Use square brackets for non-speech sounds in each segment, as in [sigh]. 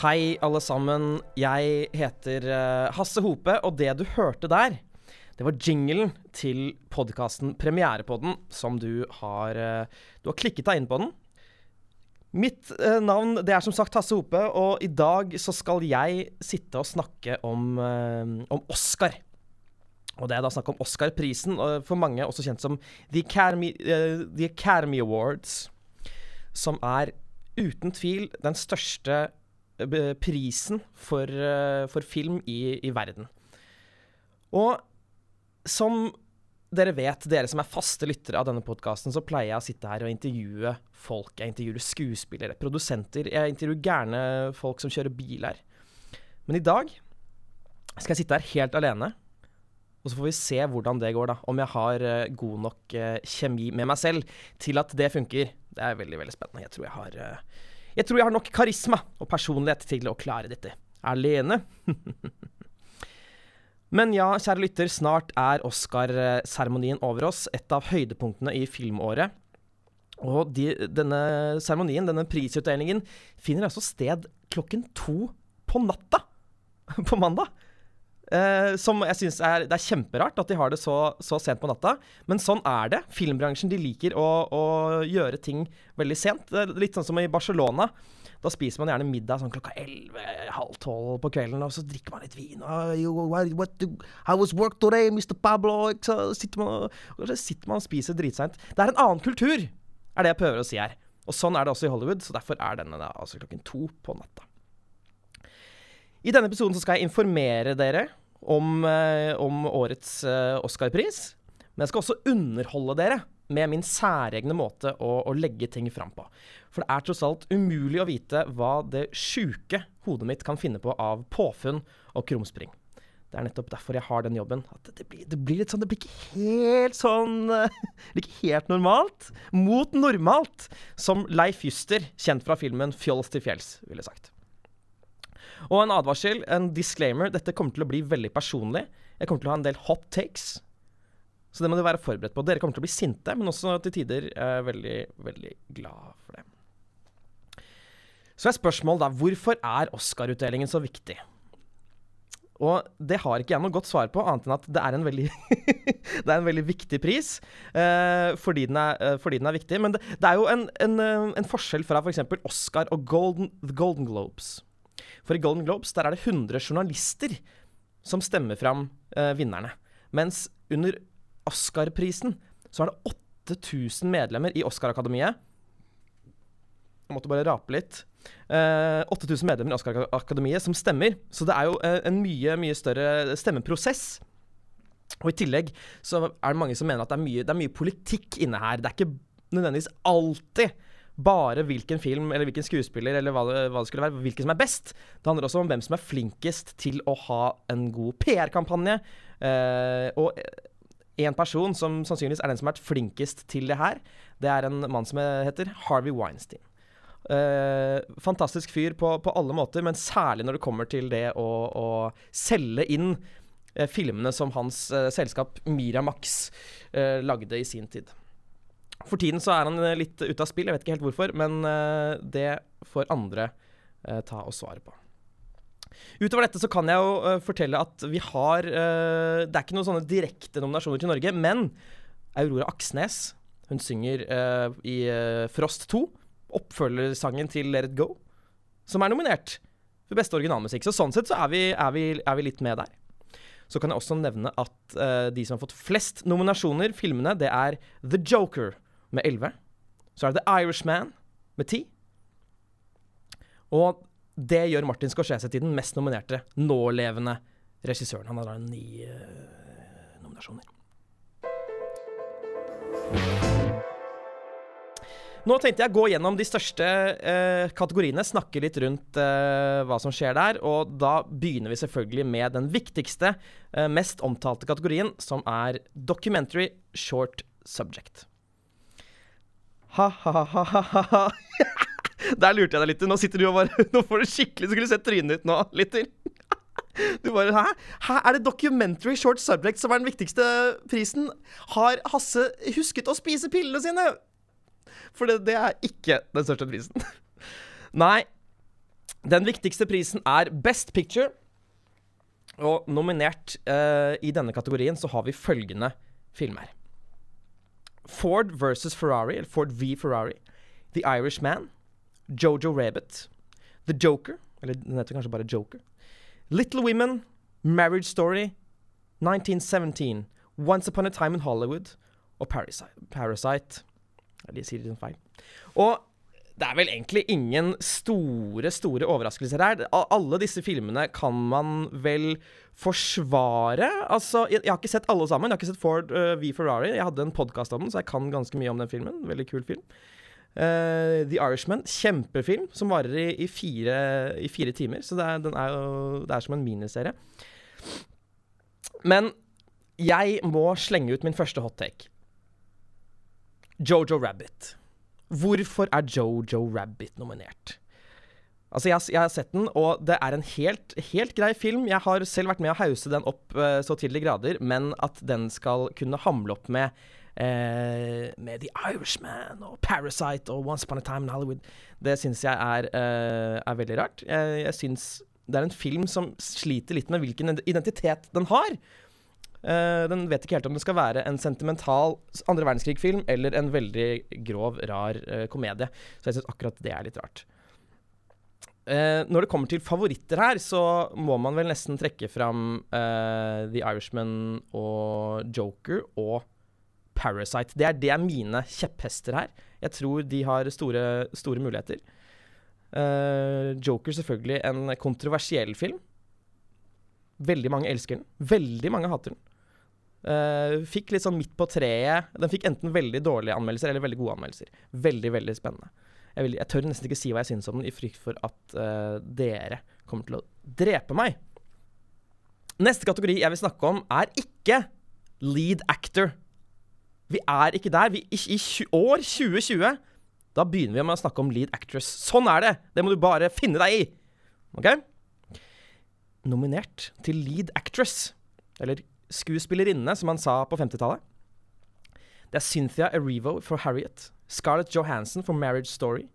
Hei, alle sammen. Jeg heter eh, Hasse Hope, og det du hørte der, det var jinglen til podkasten Premierepodden, som du har eh, Du har klikket deg inn på den. Mitt eh, navn det er som sagt Hasse Hope, og i dag så skal jeg sitte og snakke om, om Oscar. Og det er da snakk om Oscar-prisen, for mange også kjent som The Academy, uh, The Academy Awards, som er uten tvil den største prisen for, eh, for film i, i verden. Og som dere vet, dere som er faste lyttere av denne podkasten, så pleier jeg å sitte her og intervjue folk. Jeg intervjuer skuespillere, produsenter. Jeg intervjuer gærne folk som kjører bil her. Men i dag skal jeg sitte her helt alene. Og så får vi se hvordan det går, da. Om jeg har eh, god nok eh, kjemi med meg selv til at det funker. Det er veldig veldig spennende. Jeg tror jeg har eh, Jeg tror jeg har nok karisma og personlighet til å klare dette alene. [laughs] Men ja, kjære lytter, snart er Oscar-seremonien over oss. Et av høydepunktene i filmåret. Og de, denne seremonien, denne prisutdelingen, finner altså sted klokken to på natta [laughs] på mandag. Eh, som jeg synes er er kjemperart at de har det så, så, sent på natta, men sånn er det. Filmbransjen de liker å, å gjøre ting veldig sent. Litt sånn som i Barcelona. Da spiser man gjerne middag sånn klokka elleve, halv tolv på kvelden, og så drikker man litt vin. Og, what, what, how was work today, Mr. Pablo? Så sitter man, og, så sitter man og spiser dritseint. Det er en annen kultur, er det jeg prøver å si her. Og sånn er det også i Hollywood, så derfor er denne da altså klokken to på natta. I denne episoden skal jeg informere dere om, eh, om årets eh, Oscar-pris. Men jeg skal også underholde dere med min særegne måte å, å, legge ting fram på. For det er tross alt umulig å vite hva det sjuke hodet mitt kan finne på av påfunn og krumspring. Det er nettopp derfor jeg har den jobben. At det blir, det blir litt sånn Det blir ikke helt sånn [laughs] Ikke helt normalt. Mot normalt, som Leif Juster, kjent fra filmen 'Fjols til fjells', ville sagt. Og en advarsel, en disclaimer. Dette kommer til å bli veldig personlig. Jeg kommer til å ha en del hot takes. Så det må du være forberedt på. Dere kommer til å bli sinte, men også til tider eh, veldig, veldig glad for det. Så er spørsmålet da hvorfor er Oscar-utdelingen så viktig? Og det har ikke jeg noe godt svar på, annet enn at det er en veldig, [laughs] er en veldig viktig pris uh, fordi, den er, uh, fordi, den er, viktig. Men det, det er jo en, en, en forskjell fra f.eks. For Oscar og Golden, Golden Globes. For i Golden Globes der er det 100 journalister som stemmer fram eh, vinnerne. Mens under Oscar-prisen så er det 8000 medlemmer i Oscar-akademiet. Jeg måtte bare rape litt. Eh, 8000 medlemmer i Oscar-akademiet som stemmer. Så det er jo eh, en mye, mye større stemmeprosess. Og i tillegg så er det mange som mener at det er mye, det er mye politikk inne her. Det er ikke nødvendigvis alltid bare hvilken film eller hvilken skuespiller eller hva det, hva det, skulle være, hvilken som er best. Det handler også om hvem som er flinkest til å ha en god PR-kampanje. Uh, og en person som sannsynligvis er den som har vært flinkest til det her, det er en mann som heter Harvey Weinstein. Uh, fantastisk fyr på, på, alle måter, men særlig når det kommer til det å, å selge inn uh, filmene som hans eh, selskap Miramax eh, lagde i sin tid. For tiden så er han eh, litt ute av spill, jeg vet ikke helt hvorfor, men uh, det får andre uh, ta og svare på. Utover dette så kan jeg jo fortelle at vi har Det er ikke noen sånne direkte nominasjoner til Norge, men Aurora Aksnes hun synger i Frost 2, oppfølgersangen til Let It Go, som er nominert for beste originalmusikk. Så sånn sett så er vi, er vi, er vi litt med der. Så kan jeg også nevne at de som har fått flest nominasjoner, filmene, det er The Joker med 11. Så er det The Irishman med 10. Og det gjør Martin Scorsese til den mest nominerte nålevende regissøren. Han har da ni uh, nominasjoner. Nå tenkte jeg å gå gjennom de største uh, kategoriene, snakke litt rundt uh, hva som skjer der. Og da begynner vi selvfølgelig med den viktigste, mest omtalte kategorien, som er documentary short subject. Ha-ha-ha-ha-ha. [laughs] Der lurte jeg deg litt. Nå sitter du og bare [laughs] Nå får du skikkelig Så skulle du sett trynet ditt nå, Litter. [laughs] Du bare Hæ? Hæ? Er det documentary short subject som er den viktigste prisen? Har Hasse husket å spise pillene sine? For det, det er ikke den største prisen. Nei. Den viktigste prisen er Best Picture. Og nominert eh, i denne kategorien så har vi følgende filmer. Ford versus Ferrari, eller Ford v Ferrari. The Irishman. Jojo Rabbit. The Joker, eller den heter kanskje bare Joker. Little Women. Marriage Story. 1917. Once Upon a Time in Hollywood. Og Parasite. Parasite. De sier det feil. Og det er vel egentlig ingen store, store overraskelser her. Alle disse filmene kan man vel forsvare. Altså, jeg, jeg har ikke sett alle sammen. Jeg har ikke sett Ford uh, v Ferrari. Jeg hadde en podkast om den, så jeg kan ganske mye om den filmen. Veldig kul film. Uh, The Irishman, kjempefilm som varer i, i, fire, i fire, timer. Så det er, er jo, det er som en miniserie. Men jeg må slenge ut min første hot take. Jojo Rabbit. Hvorfor er Jojo Rabbit nominert? Altså, jeg, jeg, har sett den, og det er en helt, helt grei film. Jeg har selv vært med å hause den opp uh, så til de grader, men at den skal kunne hamle opp med uh, med The Irishman og Parasite og Once Upon a Time in Hollywood, det syns jeg er, uh, er, veldig rart. Jeg, jeg syns det er en film som sliter litt med hvilken identitet den har. Uh, den vet ikke helt om det skal være en sentimental andre verdenskrig-film eller en veldig grov, rar uh, komedie. Så jeg syns akkurat det er litt rart. Uh, når det kommer til favoritter her, så må man vel nesten trekke fram The Irishman og Joker og Parasite. Det er, det er mine kjepphester her. Jeg tror de har store, store muligheter. Joker selvfølgelig en kontroversiell film. Veldig mange elsker den. Veldig mange hater den. Uh, fikk litt sånn midt på treet. Den fikk enten veldig dårlige anmeldelser eller veldig gode anmeldelser. Veldig, veldig spennende. Jeg, vil, jeg tør nesten ikke si hva jeg syns om den, i frykt for at uh, dere kommer til å drepe meg. Neste kategori jeg vil snakke om, er ikke lead actor. Vi er ikke der. Vi, i, I år 2020 da begynner vi med å snakke om lead actress. Sånn er det! Det må du bare finne deg i. OK? Nominert til lead actress, eller skuespillerinnene, som han sa på 50-tallet. Det er Cynthia Erivo for Harriet. Scarlett Johansson for Marriage Story.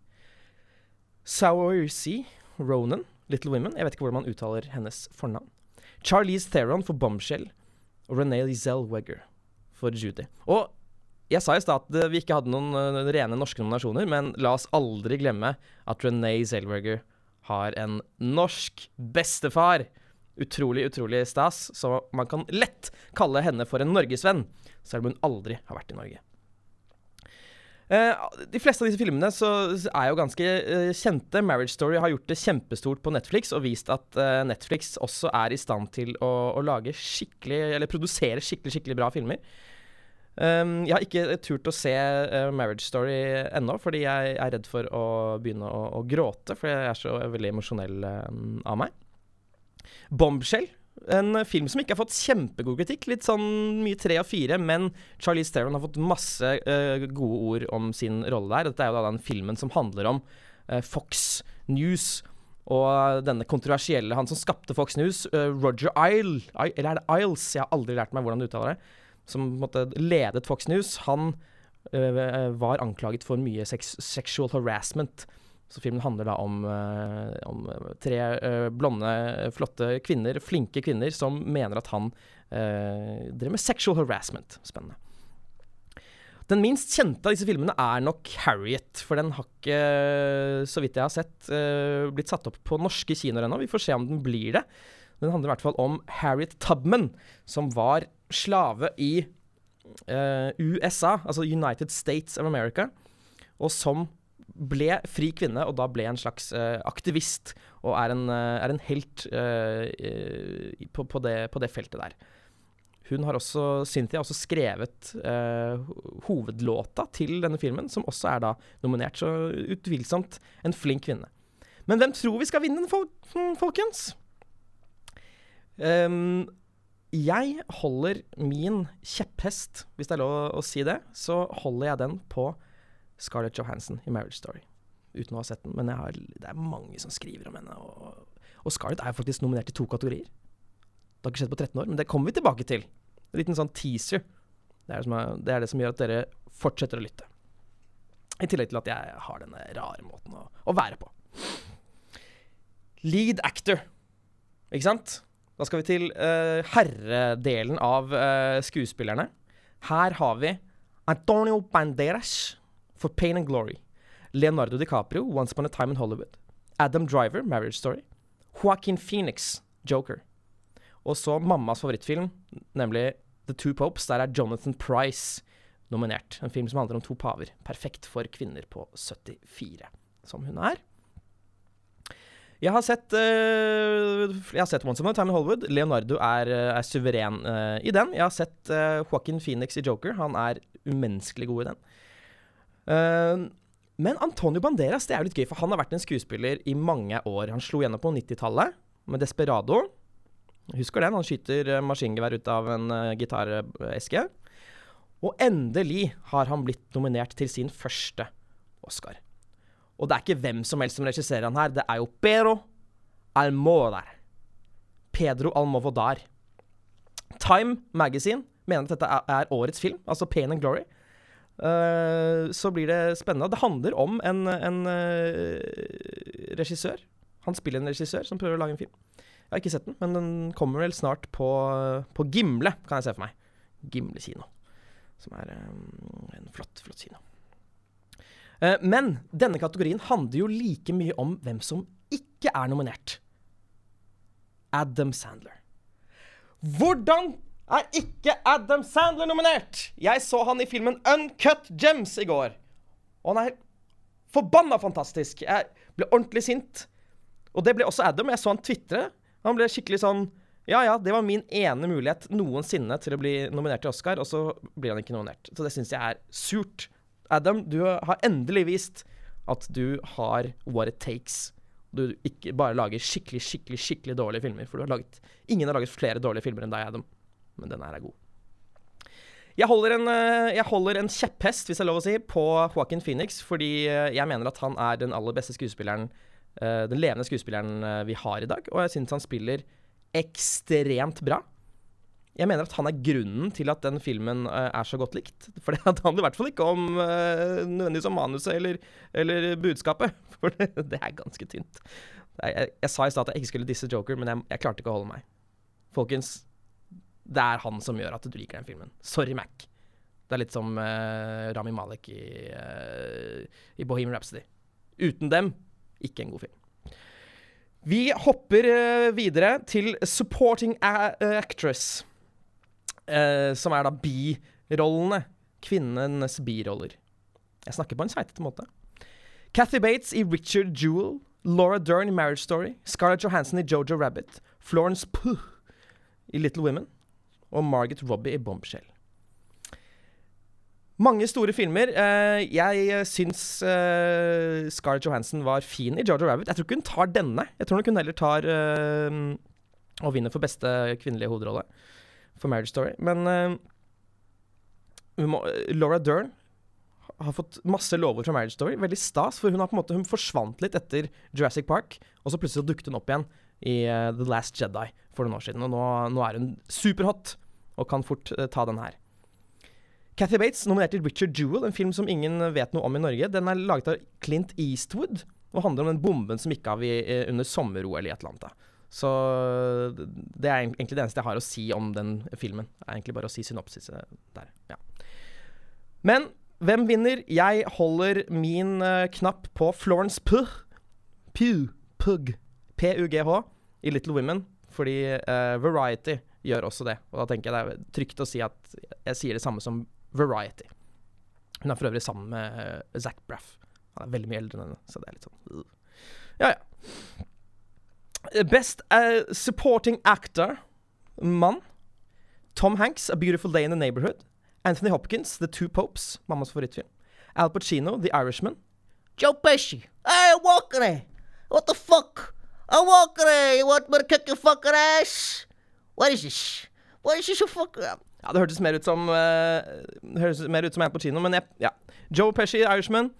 Saoirse Ronan, Little Women. Jeg vet ikke hvordan man uttaler hennes fornavn. Charlize Theron for Bombshell. Og Renee Zellweger for Judy. Og jeg sa i stad at vi ikke hadde noen uh, rene norske nominasjoner, men la oss aldri glemme at Renee Zellweger har en norsk bestefar. Utrolig, utrolig stas. Så man kan lett kalle henne for en norgesvenn, selv om hun aldri har vært i Norge. Uh, de fleste av disse filmene er jo ganske uh, kjente. Marriage Story har gjort det kjempestort på Netflix og vist at uh, Netflix også er i stand til å, å, lage skikkelig Eller produsere skikkelig, skikkelig bra filmer. Um, jeg har ikke turt å se Marriage Story ennå, fordi jeg er redd for å begynne å, å gråte, for jeg er så veldig emosjonell av meg. Bombshell. En film som ikke har fått kjempegod kritikk. Litt sånn mye tre og fire, men Charlize Theron har fått masse uh, gode ord om sin rolle der. Dette er jo da den filmen som handler om uh, Fox News og denne kontroversielle Han som skapte Fox News, uh, Roger Isle Eller er det Isles? Jeg har aldri lært meg hvordan du uttaler det. Som måte, ledet Fox News. Han var anklaget for mye sex sexual harassment. Så filmen handler da om, uh, om tre uh, blonde, flotte kvinner, flinke kvinner, som mener at han uh, driver med sexual harassment. Spennende. Den minst kjente av disse filmene er nok 'Harriet', for den har ikke, så vidt jeg har sett, blitt satt opp på norske kinoer ennå. Vi får se om den blir det. Den handler i hvert fall om Harriet Tubman, som var slave i USA, altså United States of America, og som ble fri kvinne, og da ble en slags uh, aktivist, og er en, uh, er en helt uh, på, på, det, på, det, feltet der. Hun har også, Cynthia har også skrevet hovedlåta til denne filmen, som også er da nominert. Så utvilsomt en flink kvinne. Men hvem tror vi skal vinne den, fol hm, folkens? Um, jeg holder min kjepphest, hvis det er lov å si det, så holder jeg den på Scarlett Johansson i Marriage Story. Uten å ha sett den. Men har, det er mange som skriver om henne. Og, og Scarlett er faktisk nominert i to kategorier. Det har ikke skjedd på 13 år, men det kommer vi tilbake til. En liten sånn teaser. Det er det, som, er, det er det som gjør at dere fortsetter å lytte. I tillegg til at jeg har denne rare måten å, å være på. Lead actor. Ikke sant? Da skal vi til uh, herredelen av uh, skuespillerne. Her har vi Antonio Banderas for Pain and Glory. Leonardo DiCaprio, Once Upon a Time in Hollywood. Adam Driver, Marriage Story. Joaquin Phoenix, Joker. Og så mammas favorittfilm, nemlig The Two Popes. Der er Jonathan Price nominert. En film som handler om to paver. Perfekt for kvinner på 74, som hun er. Jeg har sett, uh, jeg har sett Once Upon a Time in Hollywood. Leonardo er, er suveren uh, i den. Jeg har sett uh, Joaquin Phoenix i Joker. Han er umenneskelig god i den. Men Antonio Banderas det er jo litt gøy, for han har vært en skuespiller i mange år. Han slo gjennom på 90-tallet med Desperado. Husker den? Han skyter maskingevær ut av en gitareske. Og endelig har han blitt nominert til sin første Oscar. Og det er ikke hvem som helst som regisserer han her, det er jo Pero Almodar. Pedro Almovodar. Time Magazine mener at dette er årets film, altså Pain and Glory. Uh, så blir det spennende. Det handler om en, en uh, regissør. Han spiller en regissør som prøver å lage en film. Jeg har ikke sett den, men den kommer vel snart på, på Gimle, kan jeg se for meg. Gimle kino. Som er um, en flott, flott kino. Men denne kategorien handler jo like mye om hvem som ikke er nominert. Adam Sandler. Hvordan er ikke Adam Sandler nominert? Jeg så han i filmen Uncut Gems i går. Og han er forbanna fantastisk. Jeg ble ordentlig sint. Og det ble også Adam. Jeg så han tvitre. Han ble skikkelig sånn Ja, ja, det var min ene mulighet noensinne til å bli nominert til Oscar, og så blir han ikke nominert. Så det syns jeg er surt. Adam, du har endelig vist at du har what it takes. Du ikke bare lager skikkelig, skikkelig skikkelig dårlige filmer. For du har laget, ingen har laget flere dårlige filmer enn deg, Adam. Men denne her er god. Jeg holder, en, eh, jeg holder en kjepphest, hvis det er lov å si, på Joaquin Phoenix. Fordi eh, jeg mener at han er den aller beste skuespilleren, eh, den levende skuespilleren vi har i dag. Og jeg syns han spiller ekstremt bra. Jeg mener at han er grunnen til at den filmen er så godt likt. [laughs] For det handler i hvert fall ikke om nødvendigvis om manuset eller, eller budskapet. [laughs] For det, det, er ganske tynt. Jeg, jeg, jeg sa i stad at jeg ikke skulle disse Joker, men jeg, jeg, klarte ikke å holde meg. Folkens, det er han som gjør at du liker den filmen. Sorry, Mac. Det er litt som uh, Rami Malek i, i Bohemian Rhapsody. Uten dem, ikke en god film. Vi hopper videre til supporting actress som er da birollene. Kvinnenes biroller. Jeg snakker på en sveitete måte. Cathy Bates i Richard Jewel. Laura Dern i Marriage Story. Scarlett Johansson i Jojo Rabbit. Florence Pugh i Little Women. Og Margaret Robbie i Bombshell. Mange store filmer. Uh, jeg syns uh, Scarlett Johansson var fin i Jojo Rabbit. Jeg tror ikke hun tar denne. Jeg tror nok hun heller tar og vinner for beste kvinnelige hovedrolle for Marriage Story. Men Laura Dern har fått masse lovord fra Marriage Story. Veldig stas, for hun, har på en måte, hun forsvant litt etter Jurassic Park, og så plutselig dukket hun opp igjen i uh, The Last Jedi for noen år siden. Og nå, nå er hun superhot og kan fort uh, ta den her. Cathy Bates nominert til Richard Jewel, en film som ingen vet noe om i Norge. Den er laget av Clint Eastwood og handler om den bomben som gikk av i, under sommer-OL i Atlanta. Så det er egentlig det eneste jeg har å si om den filmen. Det er egentlig bare å si synopsiset der. Ja. Men hvem vinner? Jeg holder min knapp på Florence Pugh. Pugh. Pugh. P-u-g-h i Little Women. Fordi uh, Variety gjør også det. Og da tenker jeg det er trygt å si at jeg sier det samme som Variety. Hun er for øvrig sammen med uh, Zac Braff. Han er veldig mye eldre enn henne, så det er litt sånn uh. Ja, ja. Best uh, supporting actor, mann. Tom Hanks, A Beautiful Day in the Neighborhood. Anthony Hopkins, The Two Popes, mammas favorittfilm. Al Pacino, The Irishman. Joe Pesci. Hey, Walker! What the fuck? I Walker! You want me to fucking ass? What is this? What is this you fucker? Ja, det hørtes mer ut som uh, Høres mer ut som Al Pacino, men jeg, ja. Joe Pesci, Irishman.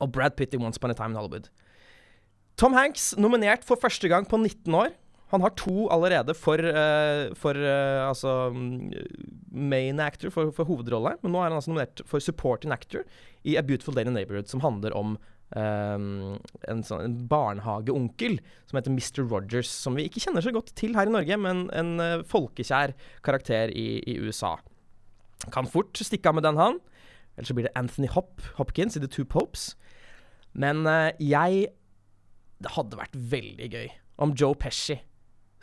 Og Brad Pitt i Once Upon a Time in Hollywood. Tom Hanks, nominert for første gang på 19 år. Han har to allerede for, uh, for uh, altså main actor, for, for hovedrolle. Men nå er han altså nominert for supporting actor i A Beautiful Day in the Neighborhood, som handler om ehm, en sånn en barnehageonkel som heter Mr. Rogers, som vi ikke kjenner så godt til her i Norge, men en uh, folkekjær karakter i, i USA. Kan fort stikke av med den, han. Eller så blir det Anthony Hopp, Hopkins i The Two Popes. Men uh, jeg Det hadde vært veldig gøy om Joe Pesci,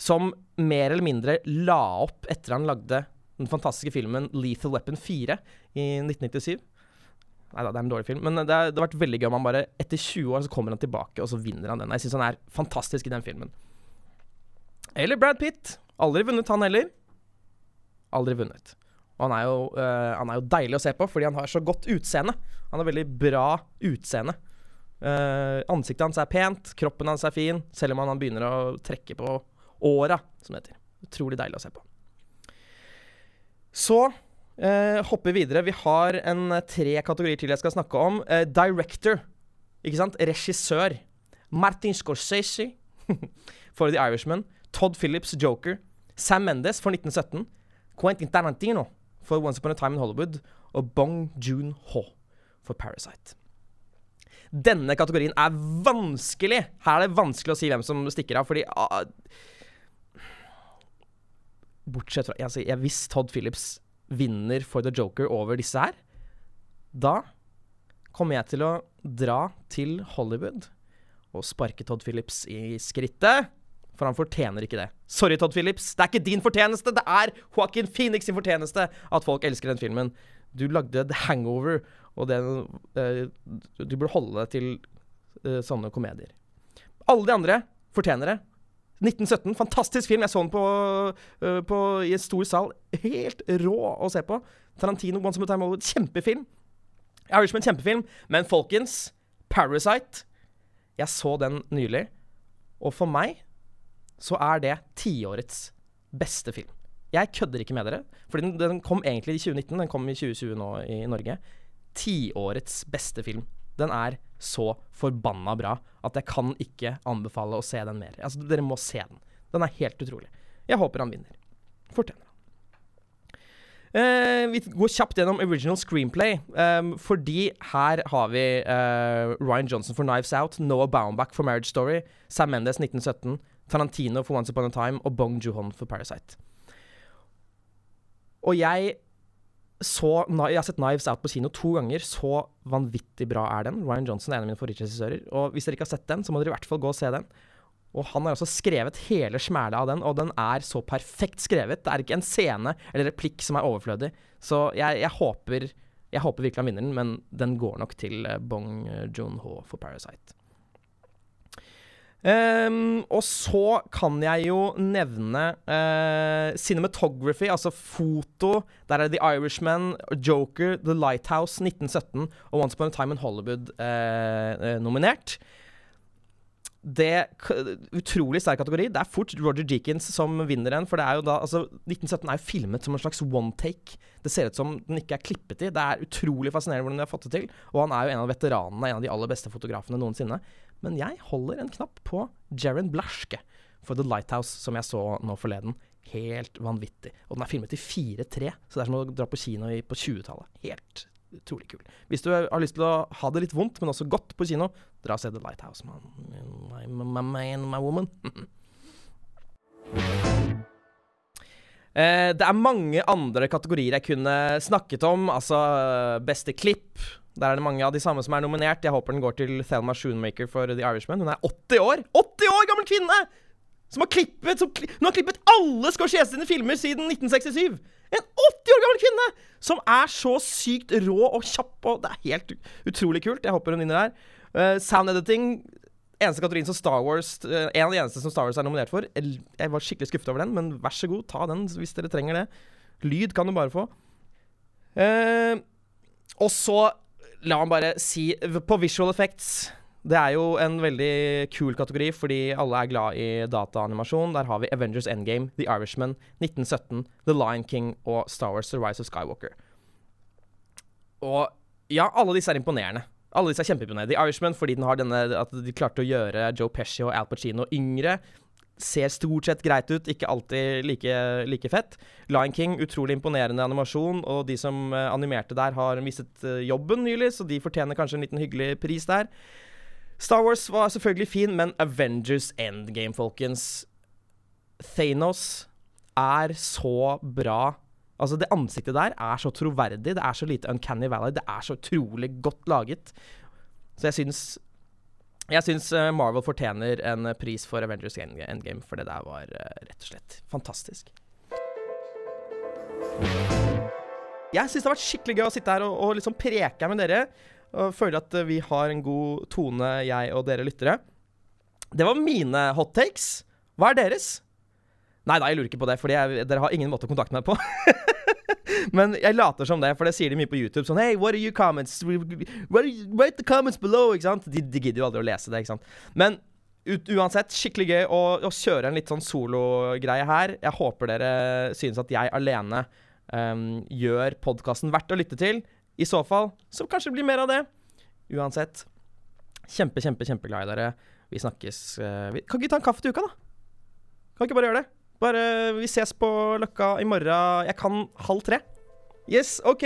som mer eller mindre la opp etter han lagde den fantastiske filmen Lethal Weapon 4 i 1997. Nei da, det er en dårlig film, men det, er, det har vært veldig gøy om han bare etter 20 år så kommer han tilbake, og så vinner han den. Jeg syns han er fantastisk i den filmen. Eller Brad Pitt. Aldri vunnet, han heller. Aldri vunnet. Og han er, jo, uh, han er jo deilig å se på, fordi han har så godt utseende. Han har veldig bra utseende. Uh, ansiktet hans er pent, kroppen hans er fin, selv om han begynner å trekke på åra, som det heter. Utrolig deilig å se på. Så eh, hopper videre. Vi har en eh, tre kategorier til jeg skal snakke om. Uh, director, ikke sant? Regissør. Martin Scorsese [laughs] for The Irishman. Todd Phillips, Joker. Sam Mendes for 1917. Quentin Tarantino for Once Upon a Time in Hollywood. Og Bong Joon-ho for Parasite. Denne kategorien er vanskelig. Her er det vanskelig å si hvem som stikker av, fordi uh, Bortsett fra altså, jeg, Hvis Todd Phillips vinner for The Joker over disse her, da kommer jeg til å dra til Hollywood og sparke Todd Phillips i skrittet. For han fortjener ikke det. Sorry, Todd Phillips. Det er ikke din fortjeneste. Det er Joaquin Phoenix sin fortjeneste at folk elsker den filmen. Du lagde The Hangover, og det uh, Du burde holde deg til uh, sånne komedier. Alle de andre fortjener det. 1917, fantastisk film. Jeg så den på, øh, på, i en stor sal. Helt rå å se på. Tarantino, Once Upon a Time Hollywood, kjempefilm. Irishman, kjempefilm. Men folkens, Parasite Jeg så den nylig, og for meg så er det tiårets beste film. Jeg kødder ikke med dere, for den, den kom egentlig i 2019. Den kom i 2020 nå i Norge. Tiårets beste film. Den er så forbanna bra at jeg kan ikke anbefale å se den mer. Altså, dere må se den. Den er helt utrolig. Jeg håper han vinner. Fortjener han. Eh, vi går kjapt gjennom original screenplay, um, fordi her har vi uh, Ryan Johnson for Knives Out, Noah Baumbach for Marriage Story, Sam Mendes 1917, Tarantino for Once Upon a Time og Bong Joon for Parasite. Og jeg så Jeg har sett Knives Out på kino to ganger. Så vanvittig bra er den. Ryan Johnson er en av mine favorittregissører. Og hvis dere ikke har sett den, så må dere i hvert fall gå og se den. Og han har også skrevet hele smæla av den, og den er så perfekt skrevet. Det er ikke en scene eller replikk som er overflødig. Så jeg, jeg håper jeg håper virkelig han vinner den, men den går nok til eh, Bong Joon-ho for Parasite. Um, og så kan jeg jo nevne uh, cinematography, altså foto. Der er The Irishman, Joker, The Lighthouse 1917 og Once Upon a Time in Hollywood uh, nominert. Det Utrolig sterk kategori. Det er fort Roger Deakins som vinner en. For det er jo da Altså, 1917 er jo filmet som en slags one take. Det ser ut som den ikke er klippet i. Det er utrolig fascinerende hvordan de har fått det til. Og han er jo en av veteranene, en av de aller beste fotografene noensinne. Men jeg holder en knapp på Jaren Blaschke for The Lighthouse, som jeg så nå forleden. Helt vanvittig. Og den er filmet i 4-3, så det er som å dra på kino på 20-tallet. Helt utrolig kul. Hvis du har lyst til å ha det litt vondt, men også godt på kino, dra og se The Lighthouse. My, my, my, my woman. [laughs] eh, det er mange andre kategorier jeg kunne snakket om. Altså beste klipp, der er det mange av de samme som er nominert. Jeg håper den går til Thelma Schoonmaker for The Irishman. Hun er 80 år! 80 år gammel kvinne! Som har klippet, som Hun har klippet alle Scorsese sine filmer siden 1967! En 80 år gammel kvinne som er så sykt rå og kjapp, og det er helt utrolig kult. Jeg håper hun vinner her. Uh, sound editing Eneste kategorien som Star Wars uh, En av de eneste som Star Wars er nominert for. Jeg var skikkelig skuffet over den, men vær så god, ta den hvis dere trenger det. Lyd kan du bare få. Uh, og så La meg bare si På visual effects det er jo en veldig kul kategori, fordi alle er glad i dataanimasjon. Der har vi Avengers Endgame, The Irishman, 1917, The Lion King og Star Wars The Rise of Skywalker. Og ja, alle disse er imponerende. Alle disse er kjempeimponerende. The Irishman fordi den har denne, at de klarte å gjøre Joe Pesci og Al Pacino yngre ser stort sett greit ut, ikke alltid like, like, fett. Lion King, utrolig imponerende animasjon, og de som uh, animerte der, har mistet uh, jobben nylig, så de fortjener kanskje en liten hyggelig pris der. Star Wars var selvfølgelig fin, men Avengers Endgame, folkens Thanos er så bra. Altså, det ansiktet der er så troverdig. Det er så lite Uncanny Valley. Det er så utrolig godt laget. Så jeg syns Jeg syns eh, Marvel fortjener en pris for Avengers Endgame, for det der var eh, rett og slett fantastisk. Jeg syns det har vært skikkelig gøy å sitte her og, og liksom preke med dere. Og føler at eh, vi har en god tone, jeg og dere lyttere. Det var mine hot takes. Hva er deres? Nei da, jeg lurer ikke på det, for dere har ingen måte å kontakte meg på. [laughs] Men jeg later som det, for det sier de mye på YouTube. Sånn Hey, what are your comments? Write the comments below, ikke sant? De, de gidder jo aldri å lese det, ikke sant. Men ut, uansett, skikkelig gøy å, å kjøre en litt sånn sologreie her. Jeg håper dere synes at jeg alene um, gjør podkasten verdt å lytte til. I så fall så kanskje det blir mer av det. Uansett, kjempe, kjempe, kjempeglad i dere. Vi snakkes uh, vi, Kan ikke ta en kaffe til uka, da? Kan ikke bare gjøre det? Bare Vi ses på Løkka i morgen. Jeg kan halv tre. Yes, OK.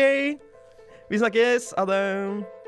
Vi snakkes. Ha det.